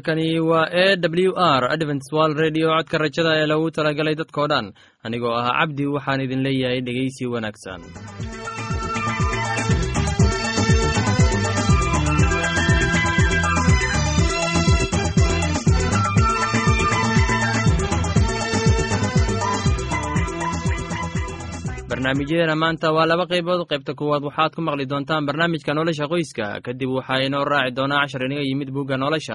halkani waa e w r adventswal redio codka rajada ee lagu talagalay dadkoo dhan anigoo ah cabdi waxaan idin leeyahay dhegeysi wanaagsan. Barnaamijyadeena maanta waa laba qaybood. Qaybta kuwaad waxaad ku maqli doontaan barnaamijka nolosha qoyska. Kadib waxaa inoo raaci doonaa cashar inaga yimid bugga nolosha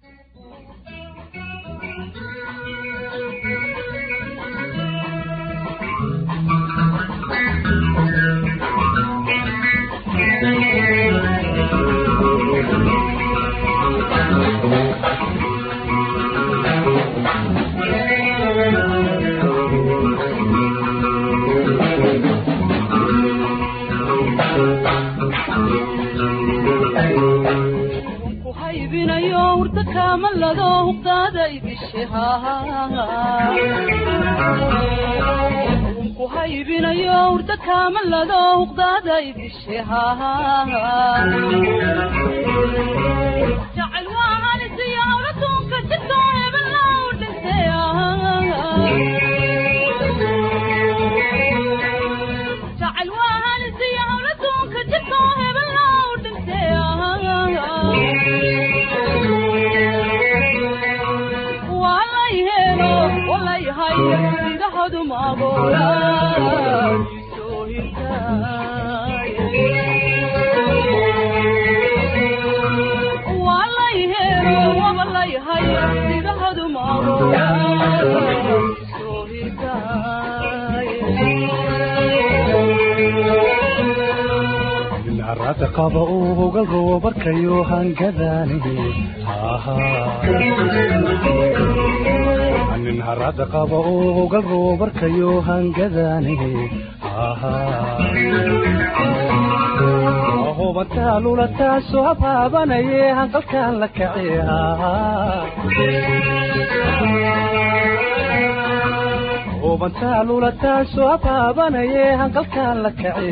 kuhaybinayo urda kaamalado huqdaada idishe jacayl waa qaba uu hogal roobarkayo hangadaani nin harada qaba uu hogal roobarkayo hangadaani hubantaa lulataasoo habaabanaye hanqalkaan la kace hubantaa lulataasoo habaabanaye hanqalkaan la kace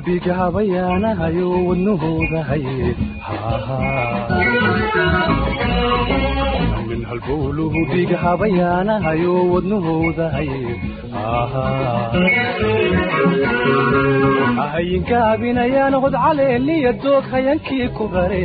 halbowluhu dhigahabayaanahayo wadnahooda haye min halbowluhu dhigahabayaanahayo wadnahooda haye ahayinka abinayaan hod caleeliya doog hayankii ku bare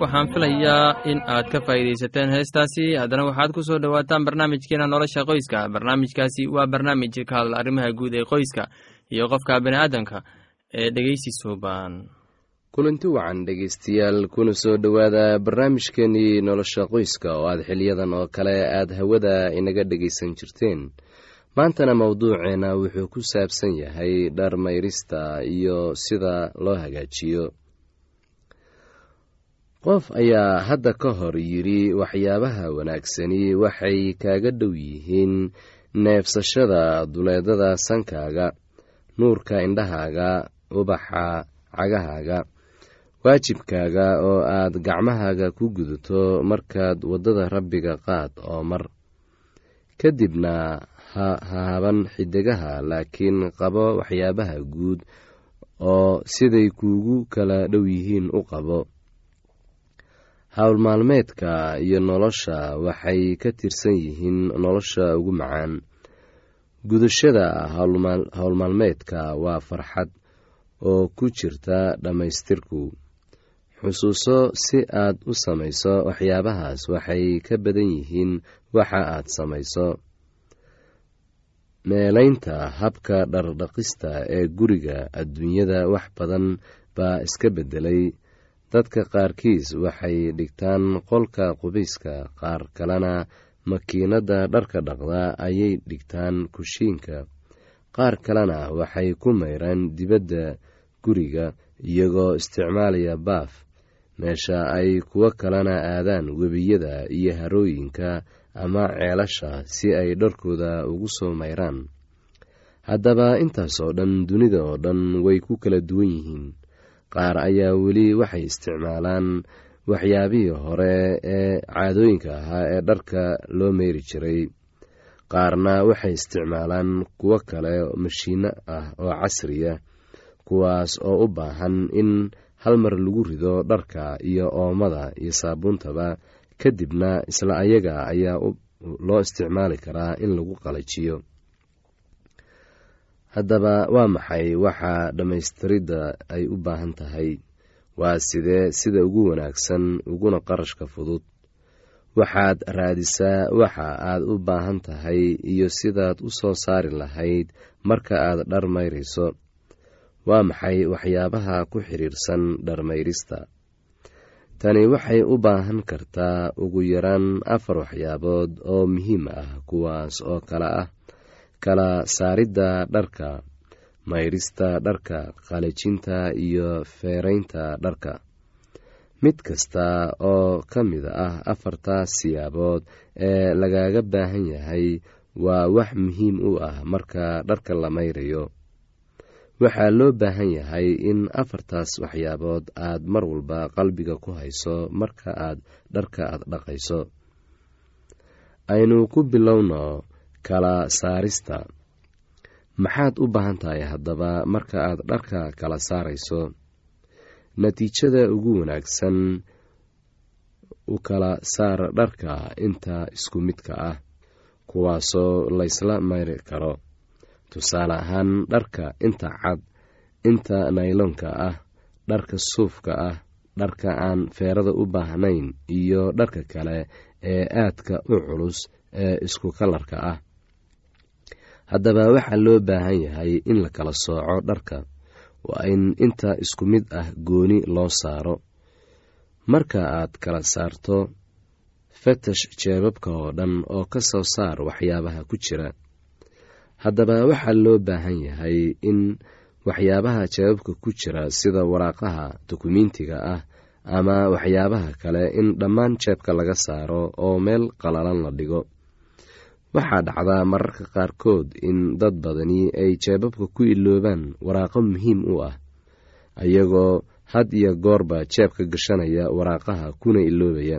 waxaan filayaa in aad ka faa'iidaysateen heestaasi. Haddana waxaad ku soo dhowaataan barnaamijkeena nolosha qoyska. Barnaamijkaasi waa barnaamij ka hadla arrimaha guud ee qoyska iyo qofka bini'aadamka ee dhegeysi suuban kulanti wacan dhegaystayaal kuna soo dhowaada barnaamijkeenii nolosha qoyska oo aad xiliyadan oo kale aad hawada inaga dhegaysan jirteen maantana mowduuceena wuxuu ku saabsan yahay dhar mayrista iyo sida loo hagaajiyo. Qof ayaa hadda ka hor yidhi waxyaabaha wanaagsani waxay kaaga dhow yihiin neefsashada duleedada sankaaga nuurka indhahaaga ubaxa cagahaaga waajibkaaga oo aad gacmahaaga ku gudato markaad waddada rabbiga qaad oo mar. Kadibna ha haban xidigaha laakiin qabo waxyaabaha guud oo siday kuugu kala dhow yihiin u qabo. Howlmaalmeedka iyo nolosha waxay ka tirsan yihiin nolosha ugu macaan. Gudashada howlmaalmeedka waa farxad oo ku jirta dhammaystirku. Xusuuso si aad u samayso waxyaabahaas waxay ka badan yihiin waxa aad samayso meelaynta habka dhardhaqista ee guriga adduunyada wax badan baa iska beddelay. Dadka qaarkiis waxay dhigtaan qolka qubayska qaar kalena makiinadda dharka dhaqda ayay dhigtaan kushiinka. Qaar kalena waxay ku mayraan dibadda guriga iyagoo isticmaalaya baaf. Meesha ay kuwo kalena aadaan webiyada iyo harooyinka ama ceelasha si ay dharkooda ugu soo mayraan. Haddaba intaas oo dhan dunida oo dhan way ku kala duwan yihiin. Qaar ayaa weli waxay isticmaalaan waxyaabihii hore ee caadooyinka ahaa ee dharka loo meyri jiray. Qaarna waxay isticmaalaan kuwo kale mashiino ah oo casriya kuwaas oo u baahan in hal mar lagu rido dharka iyo oomada iyo saabuuntaba kadibna isla ayaga ayaa loo isticmaali karaa in lagu qalajiyo. Haddaba waa maxay waxa dhammaystiridda ay u baahan tahay? Waa sidee sida ugu wanaagsan uguna qarashka fudud. Waxaad raadisaa waxa aad u baahan tahay iyo sidaad u soo saari lahayd marka aad dhar mayrayso waa maxay waxyaabaha ku xidhiirsan dharmayrista tani waxay u baahan kartaa ugu yaraan afar waxyaabood oo muhiim ah kuwaas oo kale ah kala saaridda dharka mayrista dharka qalajinta iyo feeraynta dharka. Mid kasta oo ka mid ah afartaas siyaabood ee lagaga baahan yahay waa wax muhiim u ah marka dharka la mayrayo waxaa loo baahan yahay in afartaas waxyaabood aad mar walba qalbiga ku hayso marka aad dharka aad dhaqayso. Aynu ku bilowno kala saarista. Maxaad u baahan tahay haddaba marka aad dharka kala saarayso? Natiijada ugu wanaagsan u kala saar dharka inta isku midka ah kuwaasoo laysla mayri karo tusaale ahaan dharka inta cad inta nayloonka ah dharka suufka ah dharka aan feerada u baahnayn iyo dharka kale ee aadka u culus ee isku kalarka ah. Haddaba waxaa loo baahan yahay in la kala sooco dharka. Waa in inta isku mid ah gooni loo saaro. Marka aad kala saarto fatash jeebabka oo dhan oo ka soo saar waxyaabaha ku jira haddaba waxaa loo baahan yahay in waxyaabaha jeebabka ku jira sida waraaqaha dukumiintiga ah ama waxyaabaha kale in dhammaan jeebka laga saaro oo meel qalalan la dhigo. Waxaa dhacdaa mararka qaarkood in dad badani ay jeebabka ku iloobaan waraaqo muhiim u ah iyagoo had iyo goorba jeebka gashanaya waraaqaha kuna iloobaya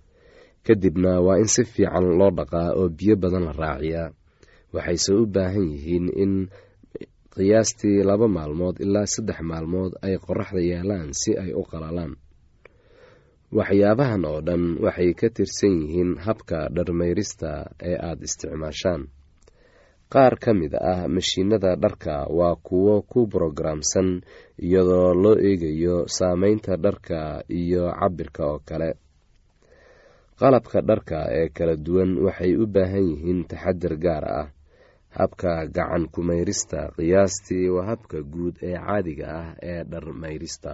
kadibna waa in si fiican loo dhaqaa oo biyo badan la raaciyaa. Waxayse u baahan yihiin in qiyaastii laba maalmood ilaa saddex maalmood ay qoraxda yaalaan si ay u qalalaan. Waxyaabahan oo dhan waxay ka tirsan yihiin habka dharmayrista ee aada isticmaashaan. Qaar ka mid ah mashiinada dharka waa kuwo ku brogaraamsan iyadoo loo eegayo saameynta dharka iyo cabirka oo kale qalabka dharka ee kala duwan waxay u baahan yihiin taxadir gaar ah. Habka gacan kumayrista qiyaastii waa habka guud ee caadiga ah ee dharmayrista.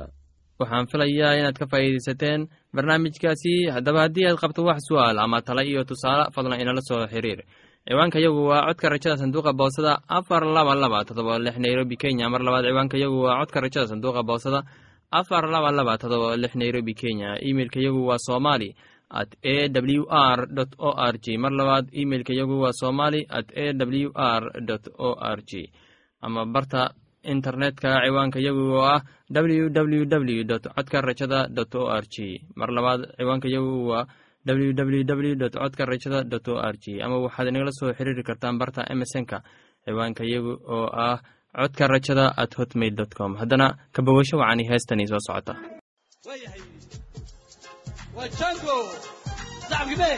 Waxaan filayaa inaad ka faa'iidaysateen barnaamijkaasi. Haddaba haddii aad qabto wax su'aal ama tala iyo tusaale fadlan inala soo xiriir. Ciwaanka yagu waa codka rajada sanduuqa boosada afar laba laba todoba lix nairobi kenya. Mar labaad ciwaanka yagu waa codka rajada sanduuqa boosada afar laba laba todoba lix nairobi kenya. Imeilka yagu waa somali at a w r o r g mar labaad imeilka yagu waa somali at a w r o r g ama barta internetka ciwaanka yagu oo ah w w w codka rajada o r g mar labaad ciwaanka yagu waa w w w codka rajada o r g ama waxaad inagala soo xiriiri kartaan barta emesonka ciwaanka yagu oo ah codka rajada at hotmail com. Haddana kabawasho wacani heestani soo socota wajango shacabkibee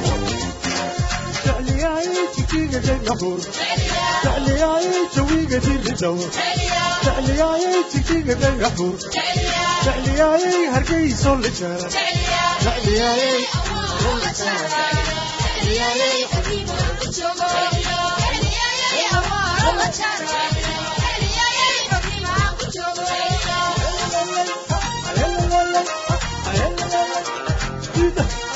hargeyso la jara Thank you.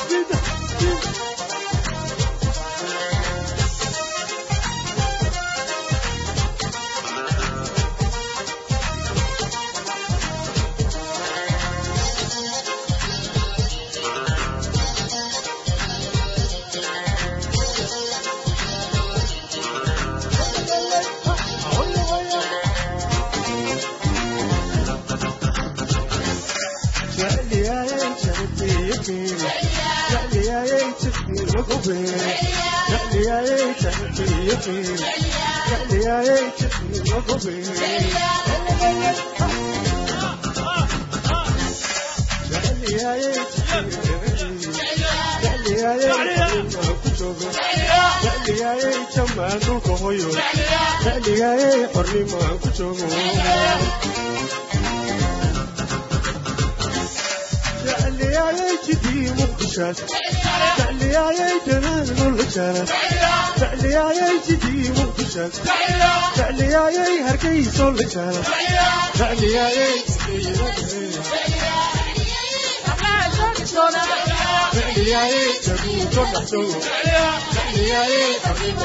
hornimaan ku joogo والجلال تعليا يا جلال والجلال تعليا يا جدي والجلال تعليا يا هركيس والجلال تعليا يا جدي تعليا يا جدي والجلال تعليا يا حبيبي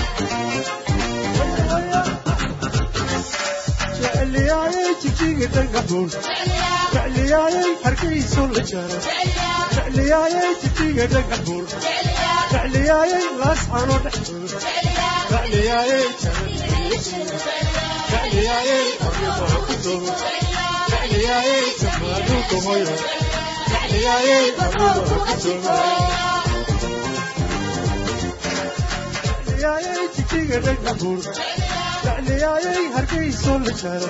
jijiga dhagaxuun jecliyaayay hargayso la jaro jecliyaayay jijiga dhagaxuun jecliyaayay laascano dhexduur jecliyaayay jecliyaayay abibahakudoor jecliyaayay jamaaluuka hoyo jecliyaayay abibahakudoor jecliyaayay jijiga dhagaxuun jecliyaayay hargayso la jaro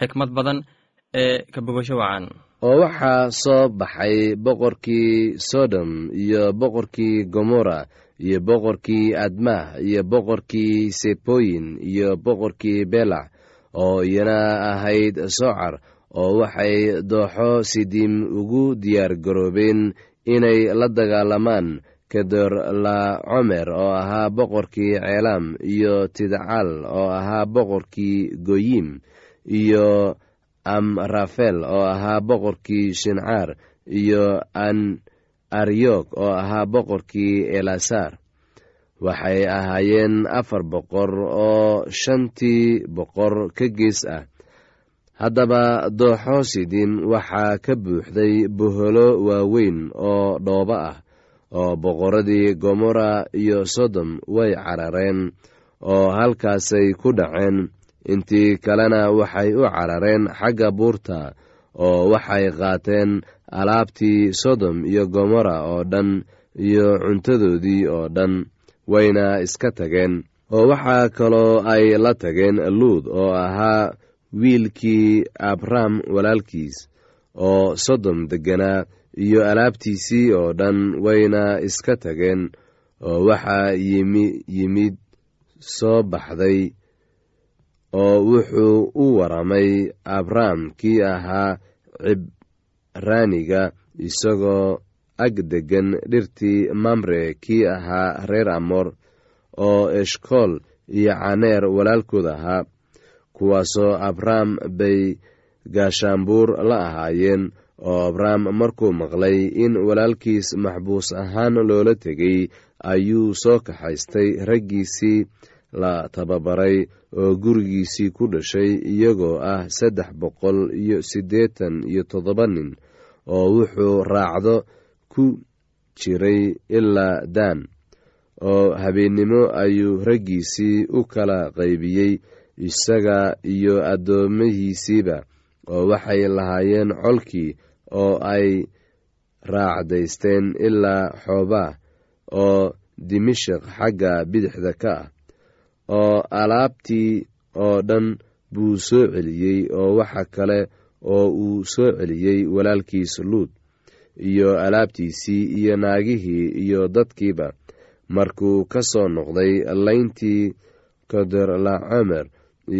xikmad badan ee ka wacan oo waxaa soo baxay boqorkii sodom iyo boqorkii gomorra iyo boqorkii admah iyo boqorkii seboyin iyo boqorkii belac oo iyana ahayd socar oo waxay dooxo sidiim ugu diyaar garoobeen inay la dagaalamaan kedorlacomer oo ahaa boqorkii ceelaam iyo tidcal oo ahaa boqorkii goyim iyo amrafel oo ahaa boqorkii shincaar iyo an aryog oo ahaa boqorkii elasaar waxay ahaayeen afar boqor oo shantii boqor ka gees ah. Haddaba dooxo sidin waxaa ka buuxday boholo waaweyn oo dhoobo ah oo boqorradii gomorra iyo sodom way carareen oo halkaasay ku dhaceen intii kalena waxay u carareen xagga buurta oo waxay qaateen alaabtii sodom iyo gomorra oo dhan iyo cuntadoodii oo dhan wayna iska tageen. Oo waxaa kaloo ay la tageen luud oo ahaa wiilkii abram walaalkiis oo sodom degganaa iyo alaabtiisii oo dhan wayna iska tageen. Oo waxaa yimi yimid soo baxday oo wuxuu u waramay abram kii ahaa cibraaniga isagoo ag deggan dhirtii mamre kii ahaa reer amor oo eshkool iyo caneer walaalkood ahaa kuwaasoo abram bay gaashaanbuur la ahaayeen oo abram markuu maqlay in walaalkiis maxbuus ahaan loola tegay ayuu soo kaxaystay raggiisii la tababaray oo gurigiisii ku dhashay iyagoo ah saddex boqol iyo siddeetan iyo toddoba nin oo wuxuu raacdo ku jiray ilaa daan oo habeennimo ayuu raggiisii u kala qaybiyey isaga iyo addoomihiisiiba oo waxay lahaayeen colkii oo ay raacdaysteen ilaa xoobaa oo dimashik xagga bidixda ka ah oo alaabtii oo dhan buu soo celiyey oo waxa kale oo uu soo celiyey walaalkiis luud iyo alaabtiisii iyo naagihii iyo dadkiiba. Markuu ka soo noqday layntii kodorlacomer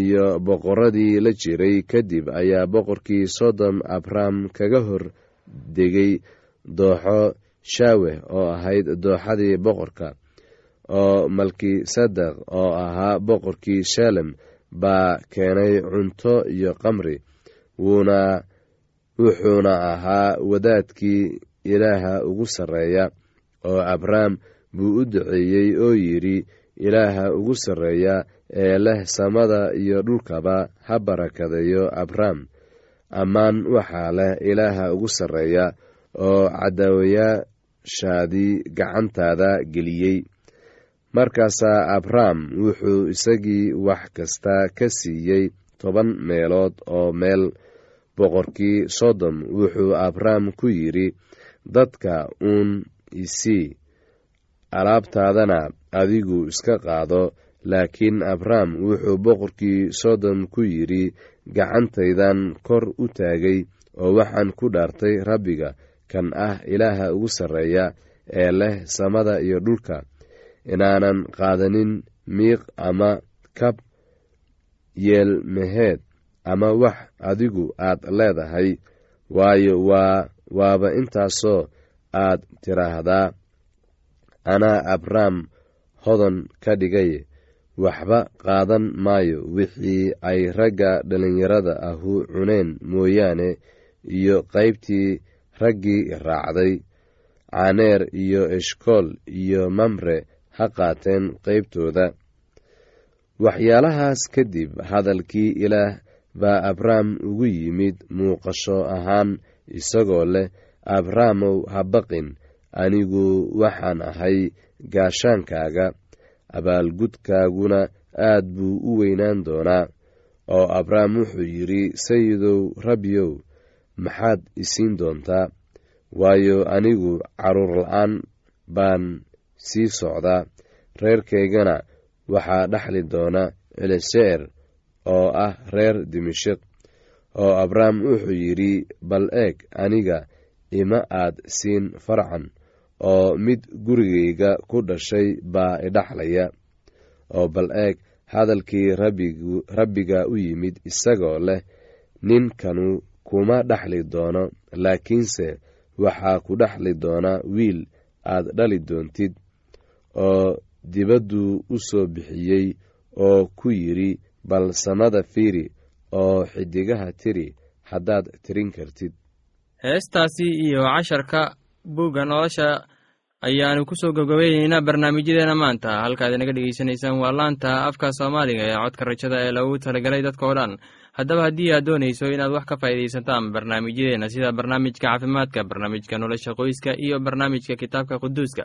iyo boqorradii la jiray kadib ayaa boqorkii sodom abram kaga hor degay dooxo shaaweh oo ahayd dooxadii boqorka oo malkisadeq oo ahaa boqorkii shalem baa keenay cunto iyo qamri wuuna wuxuuna ahaa wadaadkii ilaaha ugu sarreeya oo abram buu u duceeyey oo yidhi ilaaha ugu sarreeya ee leh samada iyo dhulkaba ha barakadeeyo abram ammaan waxaa leh ilaaha ugu sarreeya oo cadaawayaashaadii gacantaada geliyey markaasaa abram wuxuu isagii wax kasta ka siiyey toban meelood oo meel boqorkii sodom. Wuxuu abram ku yidhi dadka uun isii alaabtaadana adigu iska qaado. Laakiin abram wuxuu boqorkii sodom ku yidhi gacantaydan kor u taagay oo waxaan ku dhaartay rabbiga kan ah ilaaha ugu sarreeya ee leh samada iyo dhulka inaanan qaadanin miiq ama kab yeelmeheed ama wax adigu aad leedahay. Waayo waa waaba intaasoo aad tiraahdaa anaa abram hodan ka dhigay waxba qaadan maayo. Wixii ay ragga dhallinyarada ahu cuneen mooyaane iyo qaybtii raggii raacday caneer iyo eshkool iyo mamre ha qaateen qaybtooda waxyaalahaas kadib hadalkii ilaah baa abram ugu yimid muuqasho ahaan isagoo leh abramow ha baqin anigu waxaan ahay gaashaankaaga. Abaalgudkaaguna aad buu u weynaan doonaa. Oo abram wuxuu yidhi sayidow rabbiyow maxaad isiin doontaa? Waayo anigu carruur la'aan baan sii socdaa reerkaygana waxaa dhexli doona eliseer oo ah reer dimashik oo abrahm wuxuu yidhi bal eeg aniga ima aad siin farcan oo mid gurigayga ku dhashay baa idhaxlaya oo bal eeg hadalkii rabbiga u yimid isagoo leh ninkanu kuma dhexli doono laakiinse waxaa ku dhexli doona wiil aad dhali doontid oo dibadduu u soo bixiyey oo ku yidhi bal samada fiiri oo xidigaha tiri haddaad tirin kartid. Heestaasi iyo casharka buugga nolosha ayaanu ku soo gabgabayneynaa barnaamijyadeena maanta. Halkaad inaga dhegeysanaysaan waa laanta afka soomaaliga ee codka rajada ee lagu talagalay dadka oo dhan. Haddaba haddii aad doonayso inaad wax ka faa'iidaysataan barnaamijyadeena sida barnaamijka caafimaadka barnaamijka nolosha qoyska iyo barnaamijka kitaabka quduuska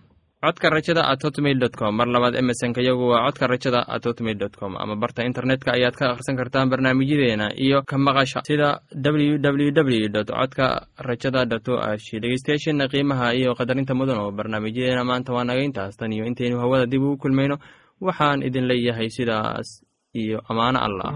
codka rajada at hotmail dot com. Mar labaad emesonka yagu waa codka rajada at hotmail dot com. Ama barta internetka ayaad ka akhrisan kartaan barnaamijyadeena iyo ka maqasha sida w w w dot codka rajada dot o g dhegeystayaasheena qiimaha iyo qadarinta mudan oo barnaamijyadeena maanta waa naga intaas. Tan iyo intaynu hawada dib ugu kulmayno waxaan idin leeyahay sidaas iyo ammaano allah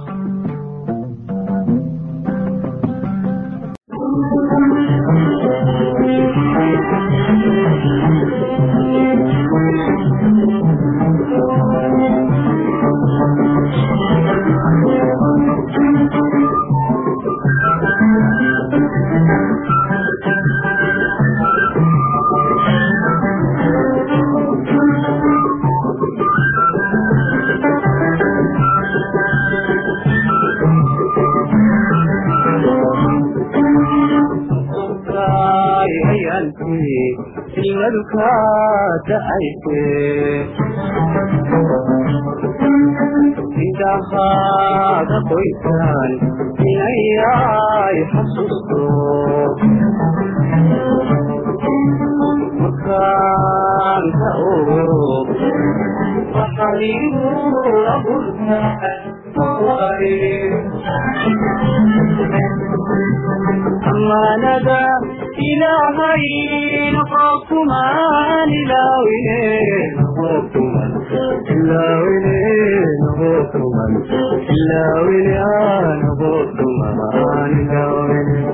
indhahaada qoysaan inayay xasuusto markaan ka قريب أما ندا إلى غير نقاكما إلى وين نقاكما إلى وين نقاكما إلى وين نقاكما إلى وين